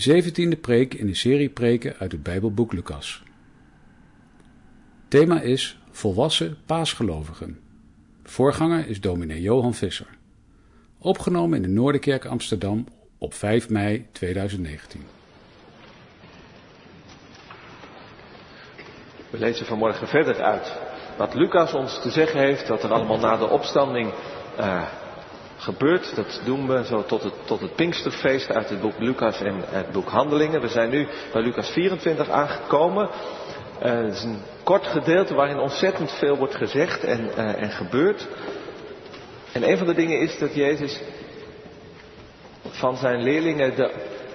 de zeventiende preek in de serie preken uit het Bijbelboek Lucas. Thema is Volwassen paasgelovigen. Voorganger is dominee Johan Visser. Opgenomen in de Noorderkerk Amsterdam op 5 mei 2019. We lezen vanmorgen verder uit wat Lucas ons te zeggen heeft, wat er allemaal na de opstanding uh, gebeurt. Dat doen we zo tot het, tot het Pinksterfeest uit het boek Lucas en het boek Handelingen. We zijn nu bij Lucas 24 aangekomen. Uh, het is een kort gedeelte waarin ontzettend veel wordt gezegd en, uh, en gebeurt. En een van de dingen is dat Jezus van zijn leerlingen de,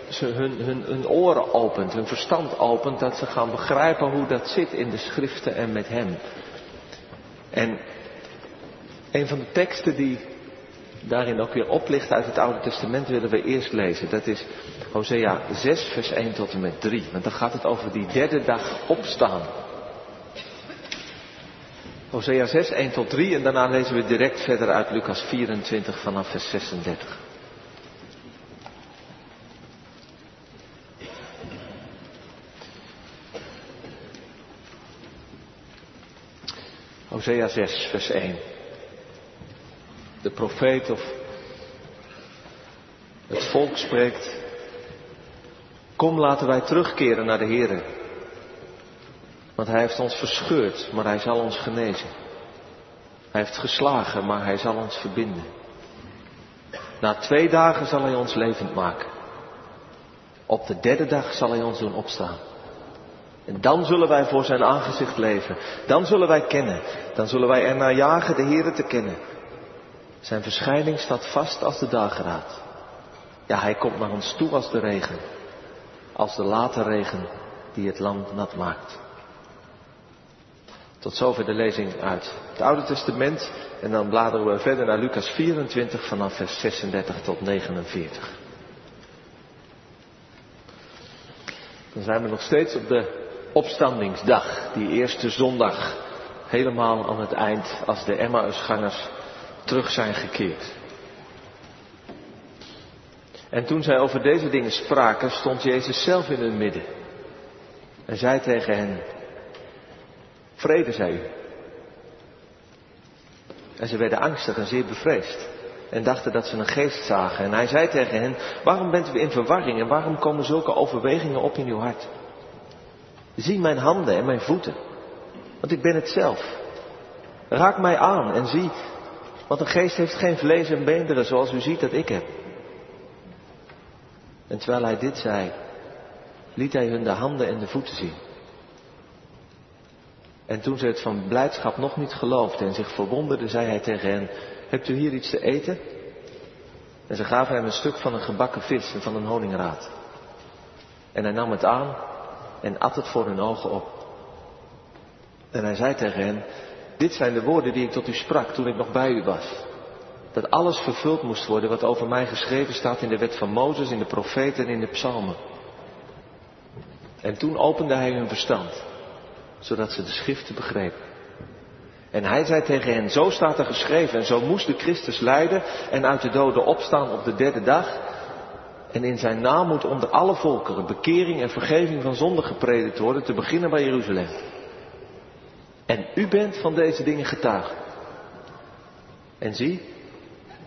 ze hun, hun, hun oren opent, hun verstand opent, dat ze gaan begrijpen hoe dat zit in de schriften en met hem. En een van de teksten die daarin ook weer oplicht uit het Oude Testament willen we eerst lezen. Dat is Hosea 6, vers 1 tot en met 3. Want dan gaat het over die derde dag opstaan. Hosea 6, 1 tot 3 en daarna lezen we direct verder uit Lucas 24 vanaf vers 36. Hosea 6, vers 1. De profeet of het volk spreekt. Kom laten wij terugkeren naar de Heer. Want Hij heeft ons verscheurd, maar Hij zal ons genezen. Hij heeft geslagen, maar Hij zal ons verbinden. Na twee dagen zal Hij ons levend maken. Op de derde dag zal Hij ons doen opstaan. En dan zullen wij voor zijn aangezicht leven. Dan zullen wij kennen. Dan zullen wij ernaar jagen de Heere te kennen. Zijn verschijning staat vast als de dageraad. Ja, hij komt naar ons toe als de regen. Als de late regen die het land nat maakt. Tot zover de lezing uit het Oude Testament. En dan bladeren we verder naar Lucas 24 vanaf vers 36 tot 49. Dan zijn we nog steeds op de opstandingsdag, die eerste zondag, helemaal aan het eind als de Emmausgangers terug zijn gekeerd. En toen zij over deze dingen spraken, stond Jezus zelf in hun midden en zei tegen hen, vrede zij u. En ze werden angstig en zeer bevreesd en dachten dat ze een geest zagen. En hij zei tegen hen, waarom bent u in verwarring en waarom komen zulke overwegingen op in uw hart? Zie mijn handen en mijn voeten, want ik ben het zelf. Raak mij aan en zie, want een geest heeft geen vlees en beenderen zoals u ziet dat ik heb. En terwijl hij dit zei, liet hij hun de handen en de voeten zien. En toen ze het van blijdschap nog niet geloofden en zich verwonderden, zei hij tegen hen, hebt u hier iets te eten? En ze gaven hem een stuk van een gebakken vis en van een honingraad. En hij nam het aan en at het voor hun ogen op. En hij zei tegen hen, dit zijn de woorden die ik tot u sprak toen ik nog bij u was. Dat alles vervuld moest worden wat over mij geschreven staat in de wet van Mozes, in de profeten en in de psalmen. En toen opende hij hun verstand, zodat ze de schriften begrepen. En hij zei tegen hen, zo staat er geschreven en zo moest de Christus lijden en uit de doden opstaan op de derde dag. En in zijn naam moet onder alle volkeren bekering en vergeving van zonde gepredikt worden, te beginnen bij Jeruzalem. En u bent van deze dingen getuige. En zie,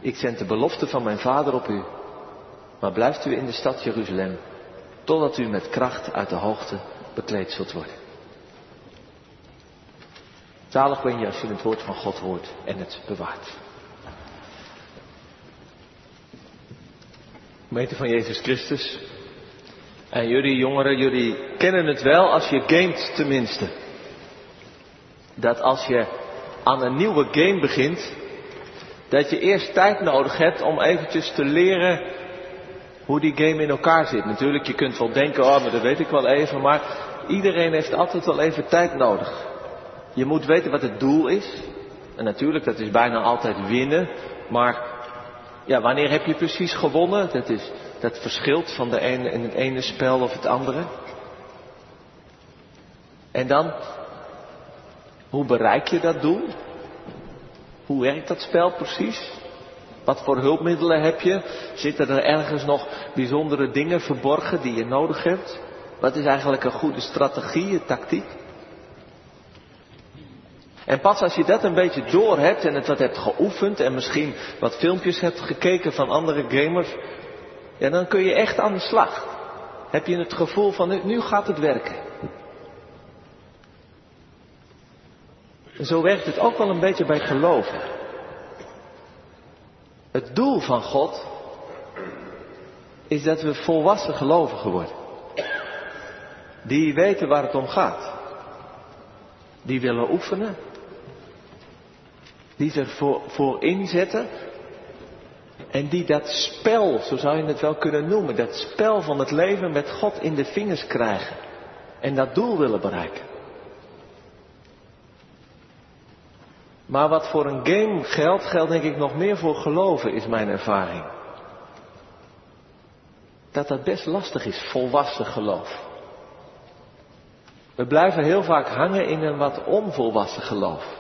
ik zend de belofte van mijn vader op u. Maar blijft u in de stad Jeruzalem, totdat u met kracht uit de hoogte bekleed zult worden. Zalig ben je als je het woord van God hoort en het bewaart. Gemeente van Jezus Christus. En jullie jongeren, jullie kennen het wel als je gamet tenminste. Dat als je aan een nieuwe game begint, dat je eerst tijd nodig hebt om eventjes te leren hoe die game in elkaar zit. Natuurlijk, je kunt wel denken, oh, maar dat weet ik wel even, maar iedereen heeft altijd wel even tijd nodig. Je moet weten wat het doel is. En natuurlijk, dat is bijna altijd winnen, maar ja, wanneer heb je precies gewonnen? Dat, is, dat verschilt van de ene in het ene spel of het andere. En dan, hoe bereik je dat doel? Hoe werkt dat spel precies? Wat voor hulpmiddelen heb je? Zitten er ergens nog bijzondere dingen verborgen die je nodig hebt? Wat is eigenlijk een goede strategie, een tactiek? En pas als je dat een beetje door hebt en het wat hebt geoefend en misschien wat filmpjes hebt gekeken van andere gamers, ja, dan kun je echt aan de slag. Heb je het gevoel van nu gaat het werken. En zo werkt het ook wel een beetje bij geloven. Het doel van God is dat we volwassen gelovigen worden. Die weten waar het om gaat. Die willen oefenen. Die ervoor voor inzetten. En die dat spel, zo zou je het wel kunnen noemen, dat spel van het leven met God in de vingers krijgen. En dat doel willen bereiken. Maar wat voor een game geldt, geldt denk ik nog meer voor geloven, is mijn ervaring. Dat dat best lastig is, volwassen geloof. We blijven heel vaak hangen in een wat onvolwassen geloof.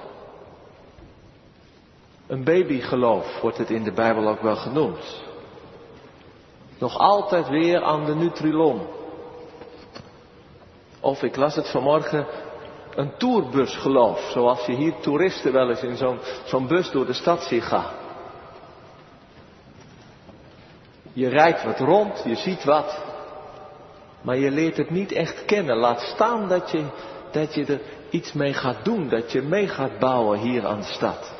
Een babygeloof wordt het in de Bijbel ook wel genoemd. Nog altijd weer aan de Nutrilon. Of ik las het vanmorgen, een tourbusgeloof. Zoals je hier toeristen wel eens in zo'n zo'n bus door de stad ziet gaan. Je rijdt wat rond, je ziet wat. Maar je leert het niet echt kennen. Laat staan dat je, dat je er iets mee gaat doen. Dat je mee gaat bouwen hier aan de stad.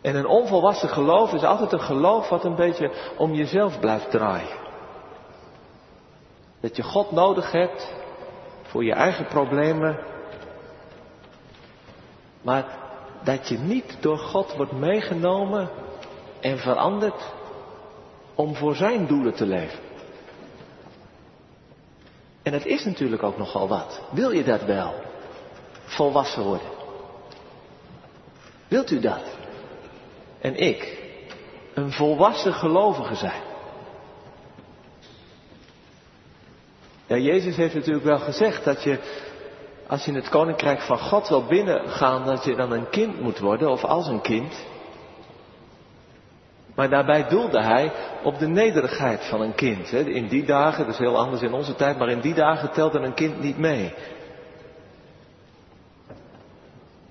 En een onvolwassen geloof is altijd een geloof wat een beetje om jezelf blijft draaien. Dat je God nodig hebt voor je eigen problemen. Maar dat je niet door God wordt meegenomen en veranderd om voor zijn doelen te leven. En het is natuurlijk ook nogal wat. Wil je dat wel? Volwassen worden. Wilt u dat? En ik een volwassen gelovige zijn. Ja, Jezus heeft natuurlijk wel gezegd dat je, als je in het koninkrijk van God wil binnengaan, dat je dan een kind moet worden, of als een kind. Maar daarbij doelde hij op de nederigheid van een kind. In die dagen, dat is heel anders in onze tijd, maar in die dagen telde een kind niet mee.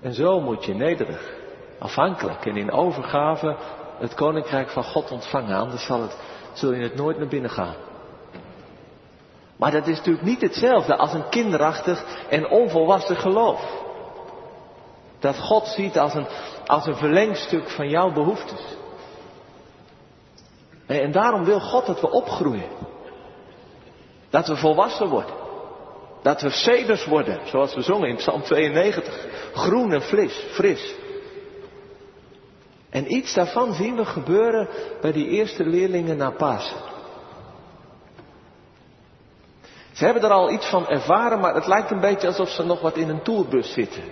En zo moet je nederig, afhankelijk en in overgave het koninkrijk van God ontvangen. Anders zal het, zul je het nooit naar binnen gaan. Maar dat is natuurlijk niet hetzelfde als een kinderachtig en onvolwassen geloof. Dat God ziet als een, als een verlengstuk van jouw behoeftes. En daarom wil God dat we opgroeien. Dat we volwassen worden. Dat we ceders worden, zoals we zongen in Psalm 92. Groen en fris, fris. En iets daarvan zien we gebeuren bij die eerste leerlingen na Pasen. Ze hebben er al iets van ervaren, maar het lijkt een beetje alsof ze nog wat in een tourbus zitten.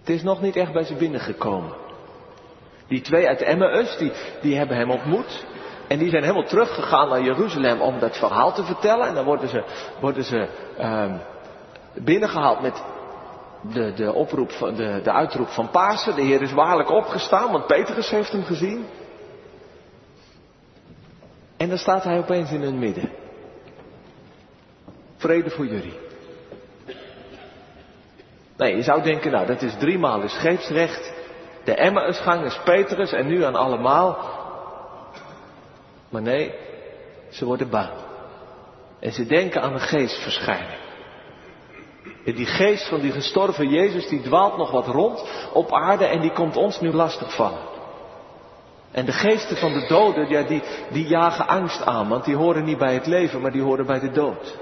Het is nog niet echt bij ze binnengekomen. Die twee uit Emmaus, die, die hebben hem ontmoet. En die zijn helemaal teruggegaan naar Jeruzalem om dat verhaal te vertellen. En dan worden ze, worden ze uh, binnengehaald met de, de, oproep, de, de uitroep van Pasen. De Heer is waarlijk opgestaan, want Petrus heeft hem gezien. En dan staat hij opeens in hun midden. Vrede voor jullie. Nee, je zou denken, nou, dat is driemaal is scheepsrecht. De Emmausgang is Petrus en nu aan allemaal. Maar nee, ze worden bang. En ze denken aan een geestverschijning. En die geest van die gestorven Jezus, die dwaalt nog wat rond op aarde en die komt ons nu lastig vallen. En de geesten van de doden, ja, die, die jagen angst aan, want die horen niet bij het leven, maar die horen bij de dood.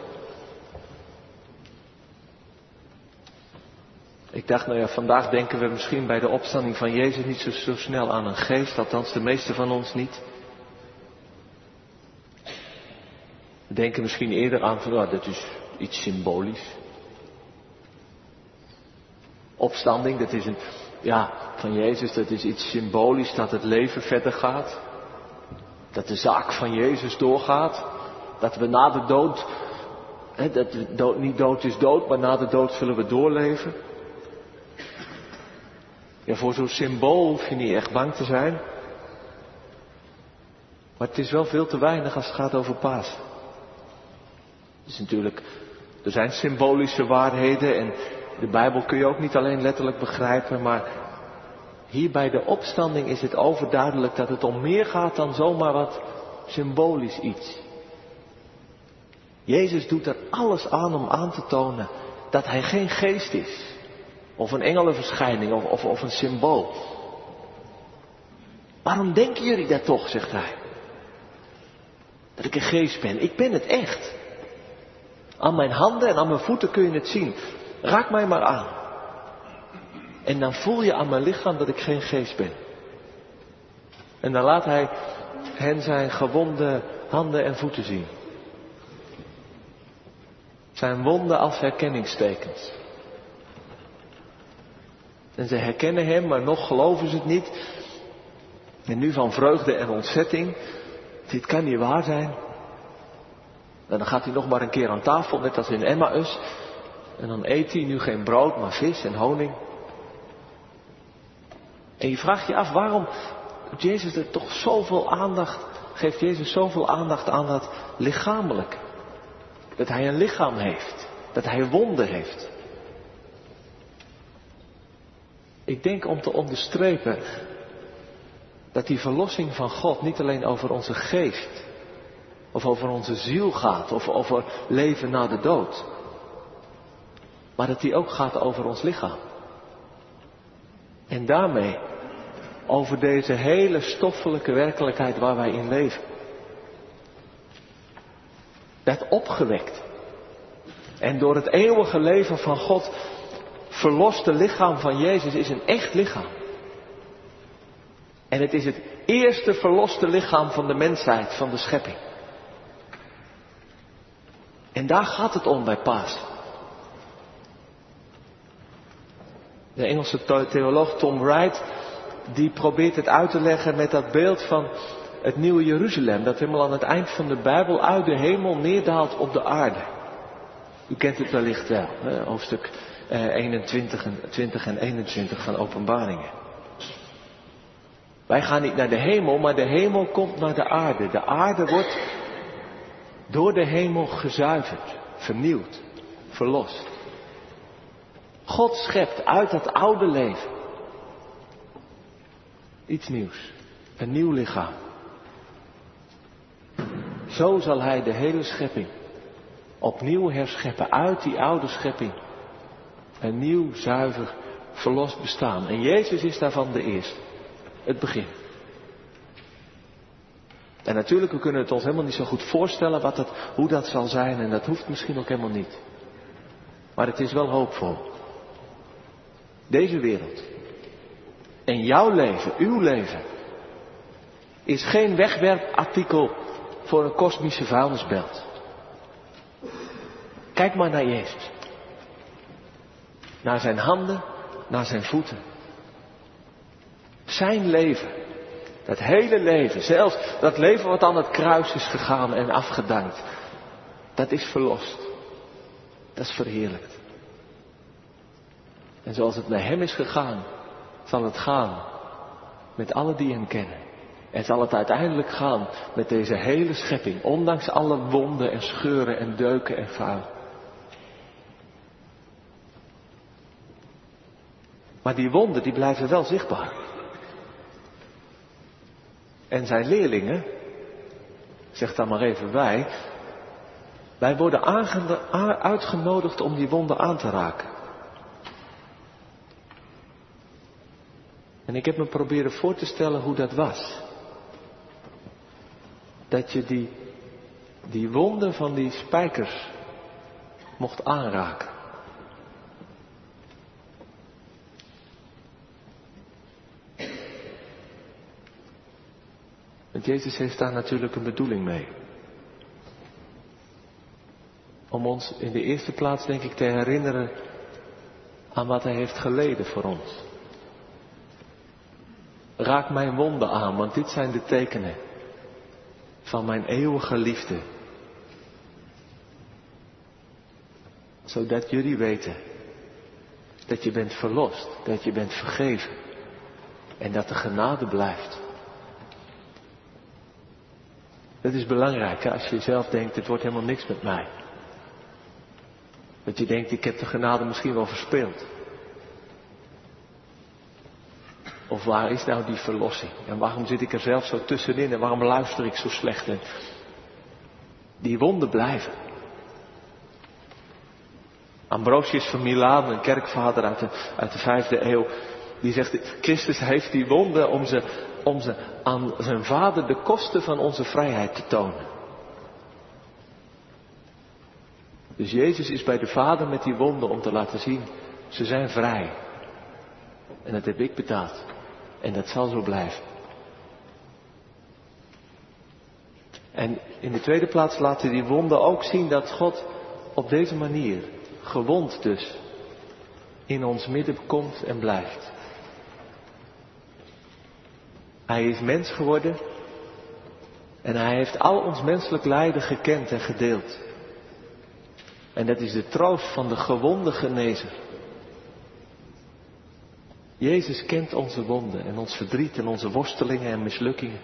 Ik dacht, nou ja, vandaag denken we misschien bij de opstanding van Jezus niet zo, snel aan een geest, althans de meeste van ons niet. We denken misschien eerder aan van, nou, dat is iets symbolisch. Opstanding, dat is een, ja, van Jezus, dat is iets symbolisch dat het leven verder gaat. Dat de zaak van Jezus doorgaat. Dat we na de dood, hè, dat de dood niet dood is dood, maar na de dood zullen we doorleven. Ja, voor zo'n symbool hoef je niet echt bang te zijn. Maar het is wel veel te weinig als het gaat over paas. is natuurlijk, er zijn symbolische waarheden en de Bijbel kun je ook niet alleen letterlijk begrijpen, maar hier bij de opstanding is het overduidelijk dat het om meer gaat dan zomaar wat symbolisch iets. Jezus doet er alles aan om aan te tonen dat hij geen geest is. Of een engelenverschijning of, of, of een symbool. Waarom denken jullie dat toch, zegt hij. Dat ik een geest ben. Ik ben het echt. Aan mijn handen en aan mijn voeten kun je het zien. Raak mij maar aan. En dan voel je aan mijn lichaam dat ik geen geest ben. En dan laat hij hen zijn gewonde handen en voeten zien. Zijn wonden als herkenningstekens. En ze herkennen hem, maar nog geloven ze het niet. En nu van vreugde en ontzetting. Dit kan niet waar zijn. En dan gaat hij nog maar een keer aan tafel, net als in Emmaus. En dan eet hij nu geen brood, maar vis en honing. En je vraagt je af waarom Jezus er toch zoveel aandacht, geeft Jezus zoveel aandacht aan dat lichamelijk. Dat hij een lichaam heeft. Dat hij wonden heeft. Ik denk om te onderstrepen dat die verlossing van God niet alleen over onze geest of over onze ziel gaat of over leven na de dood, maar dat die ook gaat over ons lichaam. En daarmee over deze hele stoffelijke werkelijkheid waar wij in leven. Dat opgewekt. En door het eeuwige leven van God verloste lichaam van Jezus is een echt lichaam. En het is het eerste verloste lichaam van de mensheid, van de schepping. En daar gaat het om bij Paas. De Engelse theoloog Tom Wright, die probeert het uit te leggen met dat beeld van het nieuwe Jeruzalem, dat helemaal aan het eind van de Bijbel uit de hemel neerdaalt op de aarde. U kent het wellicht wel, hè? hoofdstuk 21 en, 20 en 21 van Openbaringen. Wij gaan niet naar de hemel, maar de hemel komt naar de aarde. De aarde wordt door de hemel gezuiverd, vernieuwd, verlost. God schept uit dat oude leven iets nieuws, een nieuw lichaam. Zo zal Hij de hele schepping opnieuw herscheppen uit die oude schepping. Een nieuw, zuiver, verlost bestaan. En Jezus is daarvan de eerste. Het begin. En natuurlijk, we kunnen het ons helemaal niet zo goed voorstellen wat het, hoe dat zal zijn. En dat hoeft misschien ook helemaal niet. Maar het is wel hoopvol. Deze wereld. En jouw leven, uw leven. Is geen wegwerpartikel voor een kosmische vuilnisbelt. Kijk maar naar Jezus. Naar zijn handen, naar zijn voeten. Zijn leven. Dat hele leven, zelfs dat leven wat aan het kruis is gegaan en afgedankt. Dat is verlost. Dat is verheerlijkt. En zoals het naar hem is gegaan, zal het gaan met alle die hem kennen. En zal het uiteindelijk gaan met deze hele schepping, ondanks alle wonden en scheuren en deuken en vuil. Maar die wonden die blijven wel zichtbaar. En zijn leerlingen, zeg dan maar even wij, wij worden uitgenodigd om die wonden aan te raken. En ik heb me proberen voor te stellen hoe dat was. Dat je die, die wonden van die spijkers mocht aanraken. Want Jezus heeft daar natuurlijk een bedoeling mee. Om ons in de eerste plaats, denk ik, te herinneren aan wat Hij heeft geleden voor ons. Raak mijn wonden aan, want dit zijn de tekenen van mijn eeuwige liefde. Zodat jullie weten dat je bent verlost, dat je bent vergeven. En dat de genade blijft. Dat is belangrijk als je zelf denkt, het wordt helemaal niks met mij. Dat je denkt, ik heb de genade misschien wel verspeeld. Of waar is nou die verlossing? En waarom zit ik er zelf zo tussenin? En waarom luister ik zo slecht? En die wonden blijven. Ambrosius van Milaan, een kerkvader uit de, uit de vijfde eeuw, die zegt, Christus heeft die wonden om ze, om ze aan zijn vader de kosten van onze vrijheid te tonen. Dus Jezus is bij de vader met die wonden om te laten zien, ze zijn vrij. En dat heb ik betaald. En dat zal zo blijven. En in de tweede plaats laten die wonden ook zien dat God op deze manier, gewond dus, in ons midden komt en blijft. Hij is mens geworden en hij heeft al ons menselijk lijden gekend en gedeeld. En dat is de troost van de gewonde genezer. Jezus kent onze wonden en ons verdriet en onze worstelingen en mislukkingen.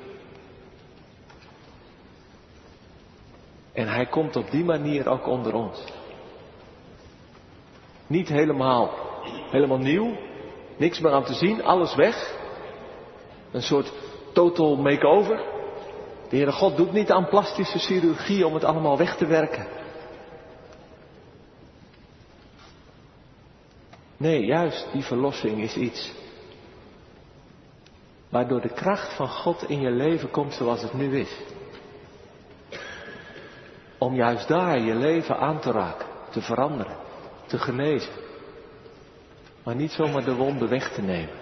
En hij komt op die manier ook onder ons. Niet helemaal, helemaal nieuw, niks meer aan te zien, alles weg. Een soort total make-over. De Heere God doet niet aan plastische chirurgie om het allemaal weg te werken. Nee, juist die verlossing is iets waardoor de kracht van God in je leven komt zoals het nu is. Om juist daar je leven aan te raken, te veranderen, te genezen. Maar niet zomaar de wonden weg te nemen.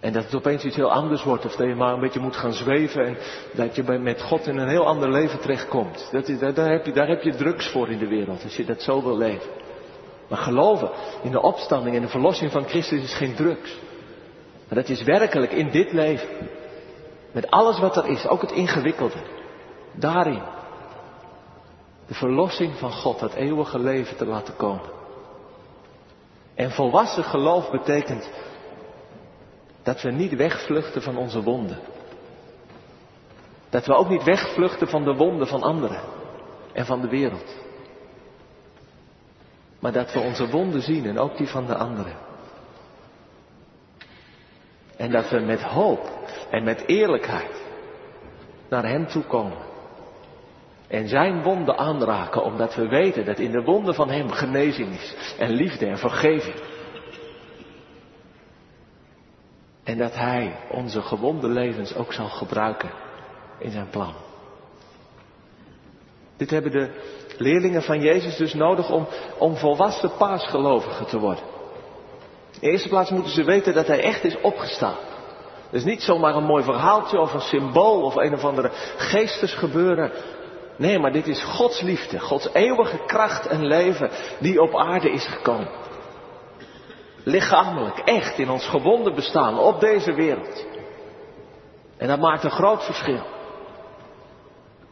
En dat het opeens iets heel anders wordt, of dat je maar een beetje moet gaan zweven en dat je met God in een heel ander leven terechtkomt. Dat is, daar, heb je, daar heb je drugs voor in de wereld, als je dat zo wil leven. Maar geloven in de opstanding en de verlossing van Christus is geen drugs. Maar dat is werkelijk in dit leven. Met alles wat er is, ook het ingewikkelde. Daarin. De verlossing van God, dat eeuwige leven te laten komen. En volwassen geloof betekent dat we niet wegvluchten van onze wonden. Dat we ook niet wegvluchten van de wonden van anderen en van de wereld. Maar dat we onze wonden zien en ook die van de anderen. En dat we met hoop en met eerlijkheid naar Hem toe komen. En Zijn wonden aanraken, omdat we weten dat in de wonden van Hem genezing is. En liefde en vergeving. En dat Hij onze gewonde levens ook zal gebruiken in Zijn plan. Dit hebben de leerlingen van Jezus dus nodig om, om volwassen paasgelovigen te worden. In de eerste plaats moeten ze weten dat hij echt is opgestaan. Het is niet zomaar een mooi verhaaltje of een symbool of een of andere geestesgebeuren. Nee, maar dit is Gods liefde, Gods eeuwige kracht en leven die op aarde is gekomen. Lichamelijk, echt in ons gewonden bestaan op deze wereld. En dat maakt een groot verschil.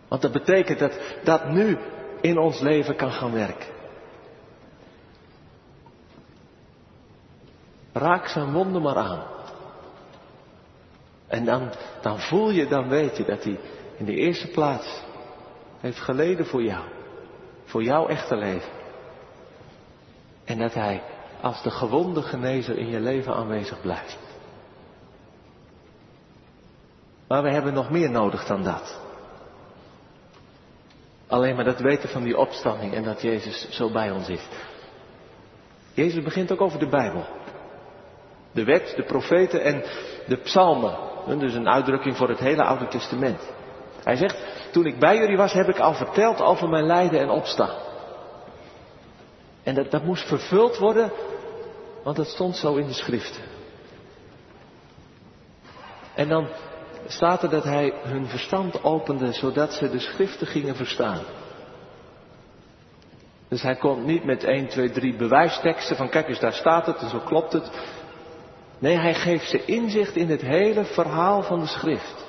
Want dat betekent dat dat nu in ons leven kan gaan werken. Raak zijn wonden maar aan. En dan, dan voel je, dan weet je dat hij in de eerste plaats heeft geleden voor jou. Voor jouw echte leven. En dat hij als de gewonde genezer in je leven aanwezig blijft. Maar we hebben nog meer nodig dan dat. Alleen maar dat weten van die opstanding en dat Jezus zo bij ons is. Jezus begint ook over de Bijbel. De wet, de profeten en de psalmen. Dus een uitdrukking voor het hele Oude Testament. Hij zegt, toen ik bij jullie was, heb ik al verteld over mijn lijden en opstaan. En dat, dat moest vervuld worden, want dat stond zo in de schriften. En dan staat er dat hij hun verstand opende, zodat ze de schriften gingen verstaan. Dus hij komt niet met 1, 2, 3 bewijsteksten van kijk eens daar staat het en zo klopt het. Nee, hij geeft ze inzicht in het hele verhaal van de schrift.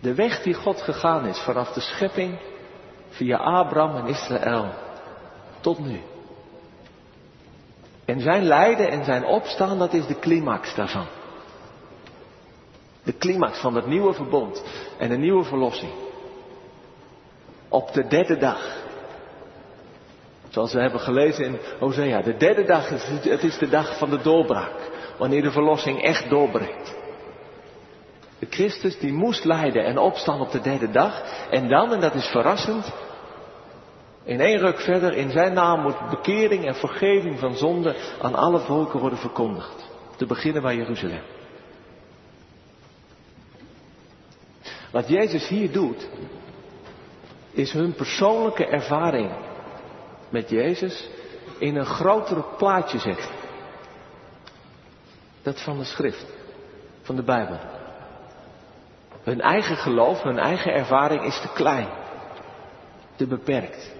De weg die God gegaan is vanaf de schepping via Abraham en Israël tot nu. En zijn lijden en zijn opstaan, dat is de climax daarvan. De climax van het nieuwe verbond en een nieuwe verlossing. Op de derde dag. Zoals we hebben gelezen in Hosea. De derde dag het is de dag van de doorbraak. Wanneer de verlossing echt doorbreekt. De Christus die moest lijden en opstaan op de derde dag. En dan, en dat is verrassend, in één ruk verder, in zijn naam moet bekering en vergeving van zonde aan alle volken worden verkondigd. Te beginnen bij Jeruzalem. Wat Jezus hier doet, is hun persoonlijke ervaring met Jezus in een grotere plaatje zetten. Dat van de schrift, van de Bijbel. Hun eigen geloof, hun eigen ervaring is te klein, te beperkt.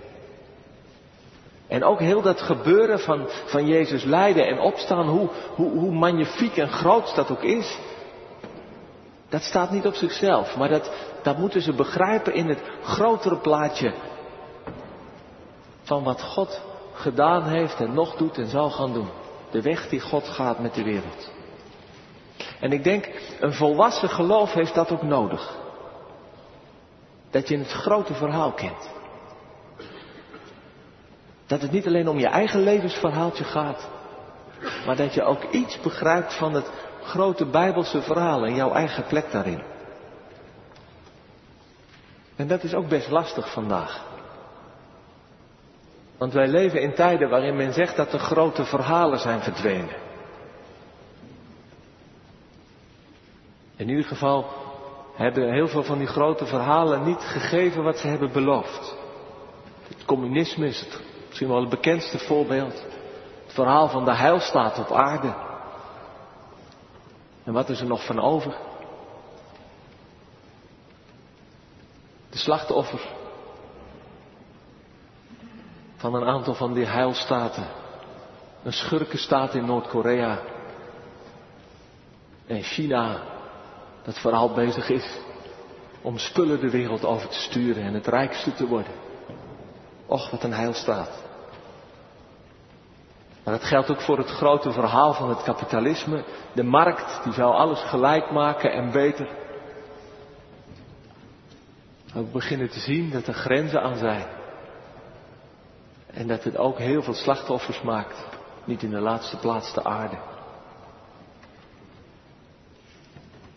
En ook heel dat gebeuren van, van Jezus lijden en opstaan, hoe, hoe, hoe magnifiek en groot dat ook is, dat staat niet op zichzelf, maar dat, dat moeten ze begrijpen in het grotere plaatje van wat God gedaan heeft en nog doet en zal gaan doen. De weg die God gaat met de wereld. En ik denk, een volwassen geloof heeft dat ook nodig. Dat je het grote verhaal kent. Dat het niet alleen om je eigen levensverhaaltje gaat, maar dat je ook iets begrijpt van het grote Bijbelse verhaal en jouw eigen plek daarin. En dat is ook best lastig vandaag. Want wij leven in tijden waarin men zegt dat de grote verhalen zijn verdwenen. In ieder geval hebben heel veel van die grote verhalen niet gegeven wat ze hebben beloofd. Het communisme is het, misschien wel het bekendste voorbeeld. Het verhaal van de heilstaat op aarde. En wat is er nog van over? De slachtoffer van een aantal van die heilstaten. Een schurkenstaat in Noord-Korea. En China, dat vooral bezig is om spullen de wereld over te sturen en het rijkste te worden. Och, wat een heilstaat. Maar dat geldt ook voor het grote verhaal van het kapitalisme. De markt, die zou alles gelijk maken en beter. We beginnen te zien dat er grenzen aan zijn. En dat het ook heel veel slachtoffers maakt. Niet in de laatste plaats de aarde.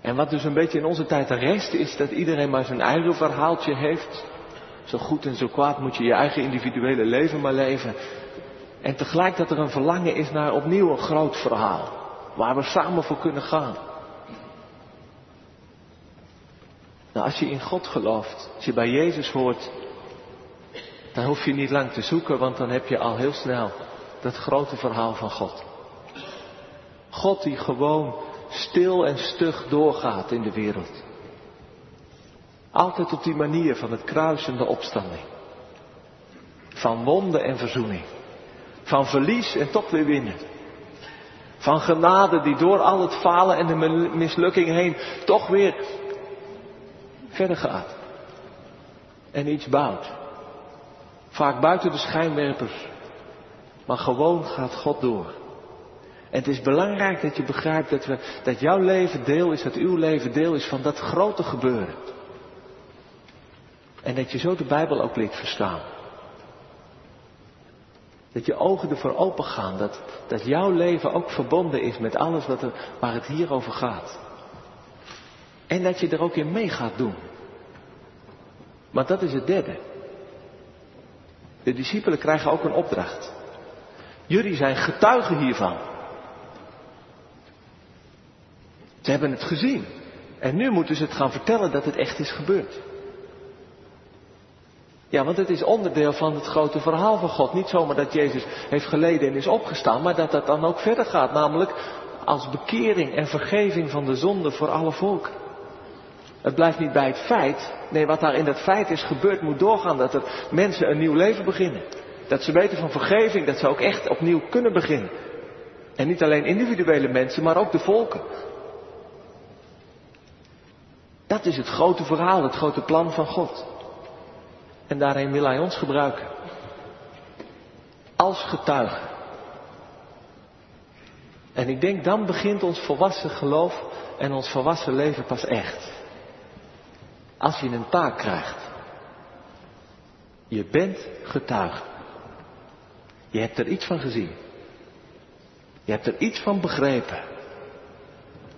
En wat dus een beetje in onze tijd de rest is dat iedereen maar zijn eigen verhaaltje heeft. Zo goed en zo kwaad moet je je eigen individuele leven maar leven. En tegelijk dat er een verlangen is naar opnieuw een groot verhaal. Waar we samen voor kunnen gaan. Nou, als je in God gelooft, als je bij Jezus hoort, dan hoef je niet lang te zoeken, want dan heb je al heel snel dat grote verhaal van God. God die gewoon stil en stug doorgaat in de wereld. Altijd op die manier van het kruis en de opstanding. Van wonde en verzoening. Van verlies en toch weer winnen. Van genade die door al het falen en de mislukking heen toch weer verder gaat. En iets bouwt. Vaak buiten de schijnwerpers. Maar gewoon gaat God door. En het is belangrijk dat je begrijpt dat, we, dat jouw leven deel is, dat uw leven deel is van dat grote gebeuren. En dat je zo de Bijbel ook leert verstaan. Dat je ogen ervoor open gaan. Dat, dat jouw leven ook verbonden is met alles wat er, waar het hier over gaat. En dat je er ook in mee gaat doen. Maar dat is het derde. De discipelen krijgen ook een opdracht. Jullie zijn getuigen hiervan. Ze hebben het gezien. En nu moeten ze het gaan vertellen dat het echt is gebeurd. Ja, want het is onderdeel van het grote verhaal van God. Niet zomaar dat Jezus heeft geleden en is opgestaan, maar dat dat dan ook verder gaat. Namelijk als bekering en vergeving van de zonde voor alle volken. Het blijft niet bij het feit. Nee, wat daar in dat feit is gebeurd moet doorgaan. Dat er mensen een nieuw leven beginnen. Dat ze weten van vergeving, dat ze ook echt opnieuw kunnen beginnen. En niet alleen individuele mensen, maar ook de volken. Dat is het grote verhaal, het grote plan van God. En daarin wil Hij ons gebruiken. Als getuige. En ik denk dan begint ons volwassen geloof en ons volwassen leven pas echt. Als je een taak krijgt. Je bent getuige. Je hebt er iets van gezien. Je hebt er iets van begrepen.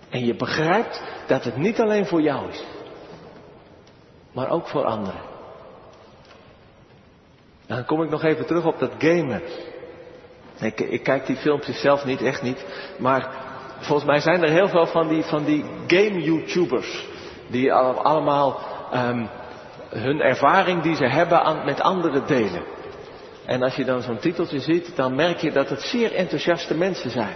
En je begrijpt dat het niet alleen voor jou is, maar ook voor anderen. Dan kom ik nog even terug op dat gamen. Ik, ik kijk die filmpjes zelf niet, echt niet. Maar volgens mij zijn er heel veel van die, van die game-YouTubers. Die allemaal um, hun ervaring die ze hebben aan, met anderen delen. En als je dan zo'n titeltje ziet, dan merk je dat het zeer enthousiaste mensen zijn.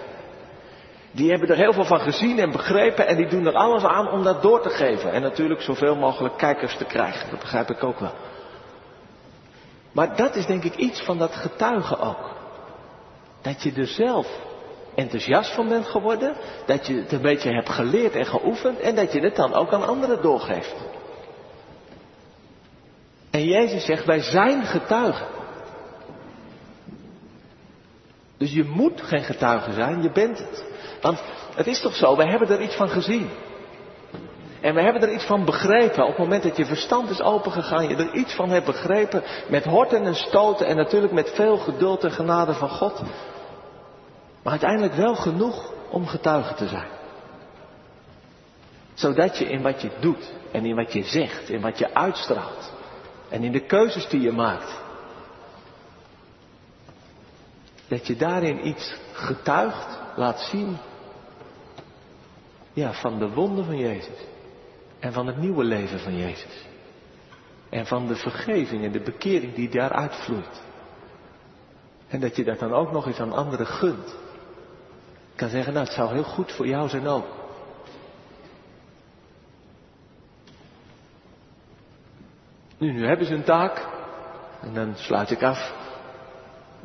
Die hebben er heel veel van gezien en begrepen en die doen er alles aan om dat door te geven. En natuurlijk zoveel mogelijk kijkers te krijgen, dat begrijp ik ook wel. Maar dat is denk ik iets van dat getuigen ook. Dat je er zelf enthousiast van bent geworden, dat je het een beetje hebt geleerd en geoefend en dat je het dan ook aan anderen doorgeeft. En Jezus zegt, wij zijn getuigen. Dus je moet geen getuige zijn, je bent het. Want het is toch zo, wij hebben er iets van gezien. En we hebben er iets van begrepen. Op het moment dat je verstand is opengegaan, je er iets van hebt begrepen. Met horten en stoten en natuurlijk met veel geduld en genade van God. Maar uiteindelijk wel genoeg om getuige te zijn. Zodat je in wat je doet en in wat je zegt, in wat je uitstraalt. En in de keuzes die je maakt. Dat je daarin iets getuigt, laat zien. Ja, van de wonden van Jezus. En van het nieuwe leven van Jezus. En van de vergeving en de bekering die daaruit vloeit. En dat je dat dan ook nog eens aan anderen gunt. Ik kan zeggen, nou het zou heel goed voor jou zijn ook. Nu, nu hebben ze een taak. En dan sluit ik af.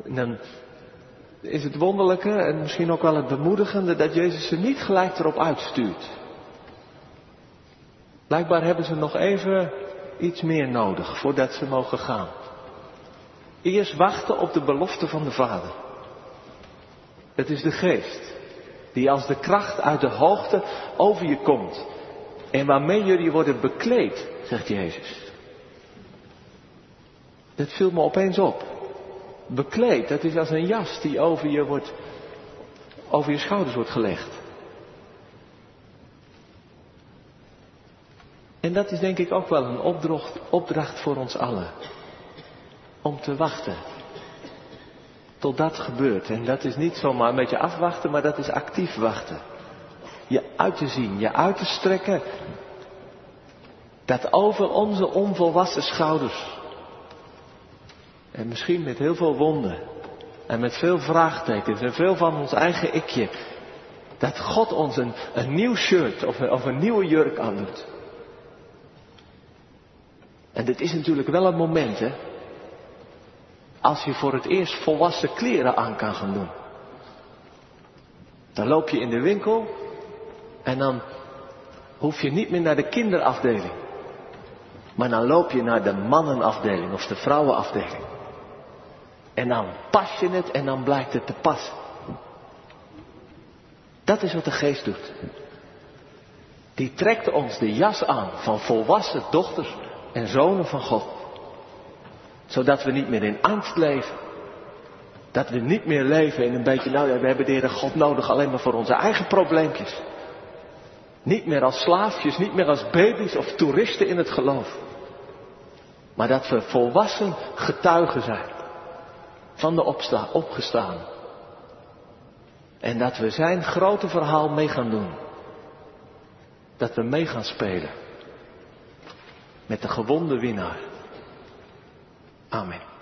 En dan is het wonderlijke en misschien ook wel het bemoedigende dat Jezus ze niet gelijk erop uitstuurt. Blijkbaar hebben ze nog even iets meer nodig voordat ze mogen gaan. Eerst wachten op de belofte van de Vader. Het is de geest die als de kracht uit de hoogte over je komt en waarmee jullie worden bekleed, zegt Jezus. Dat viel me opeens op. Bekleed, dat is als een jas die over je, wordt, over je schouders wordt gelegd. En dat is denk ik ook wel een opdracht, opdracht voor ons allen. Om te wachten. Tot dat gebeurt. En dat is niet zomaar een beetje afwachten, maar dat is actief wachten. Je uit te zien, je uit te strekken. Dat over onze onvolwassen schouders en misschien met heel veel wonden. En met veel vraagtekens en veel van ons eigen ikje. Dat God ons een, nieuw shirt of een, of een nieuwe jurk aandoet. En dit is natuurlijk wel een moment, hè. Als je voor het eerst volwassen kleren aan kan gaan doen. Dan loop je in de winkel en dan hoef je niet meer naar de kinderafdeling. Maar dan loop je naar de mannenafdeling of de vrouwenafdeling. En dan pas je het en dan blijkt het te passen. Dat is wat de geest doet. Die trekt ons de jas aan van volwassen dochters en zonen van God. Zodat we niet meer in angst leven. Dat we niet meer leven in een beetje, nou ja, we hebben de Heere God nodig alleen maar voor onze eigen probleempjes. Niet meer als slaafjes, niet meer als baby's of toeristen in het geloof. Maar dat we volwassen getuigen zijn van de opsta opgestaan. En dat we zijn grote verhaal mee gaan doen. Dat we mee gaan spelen. Met de gewonde winnaar. Amen.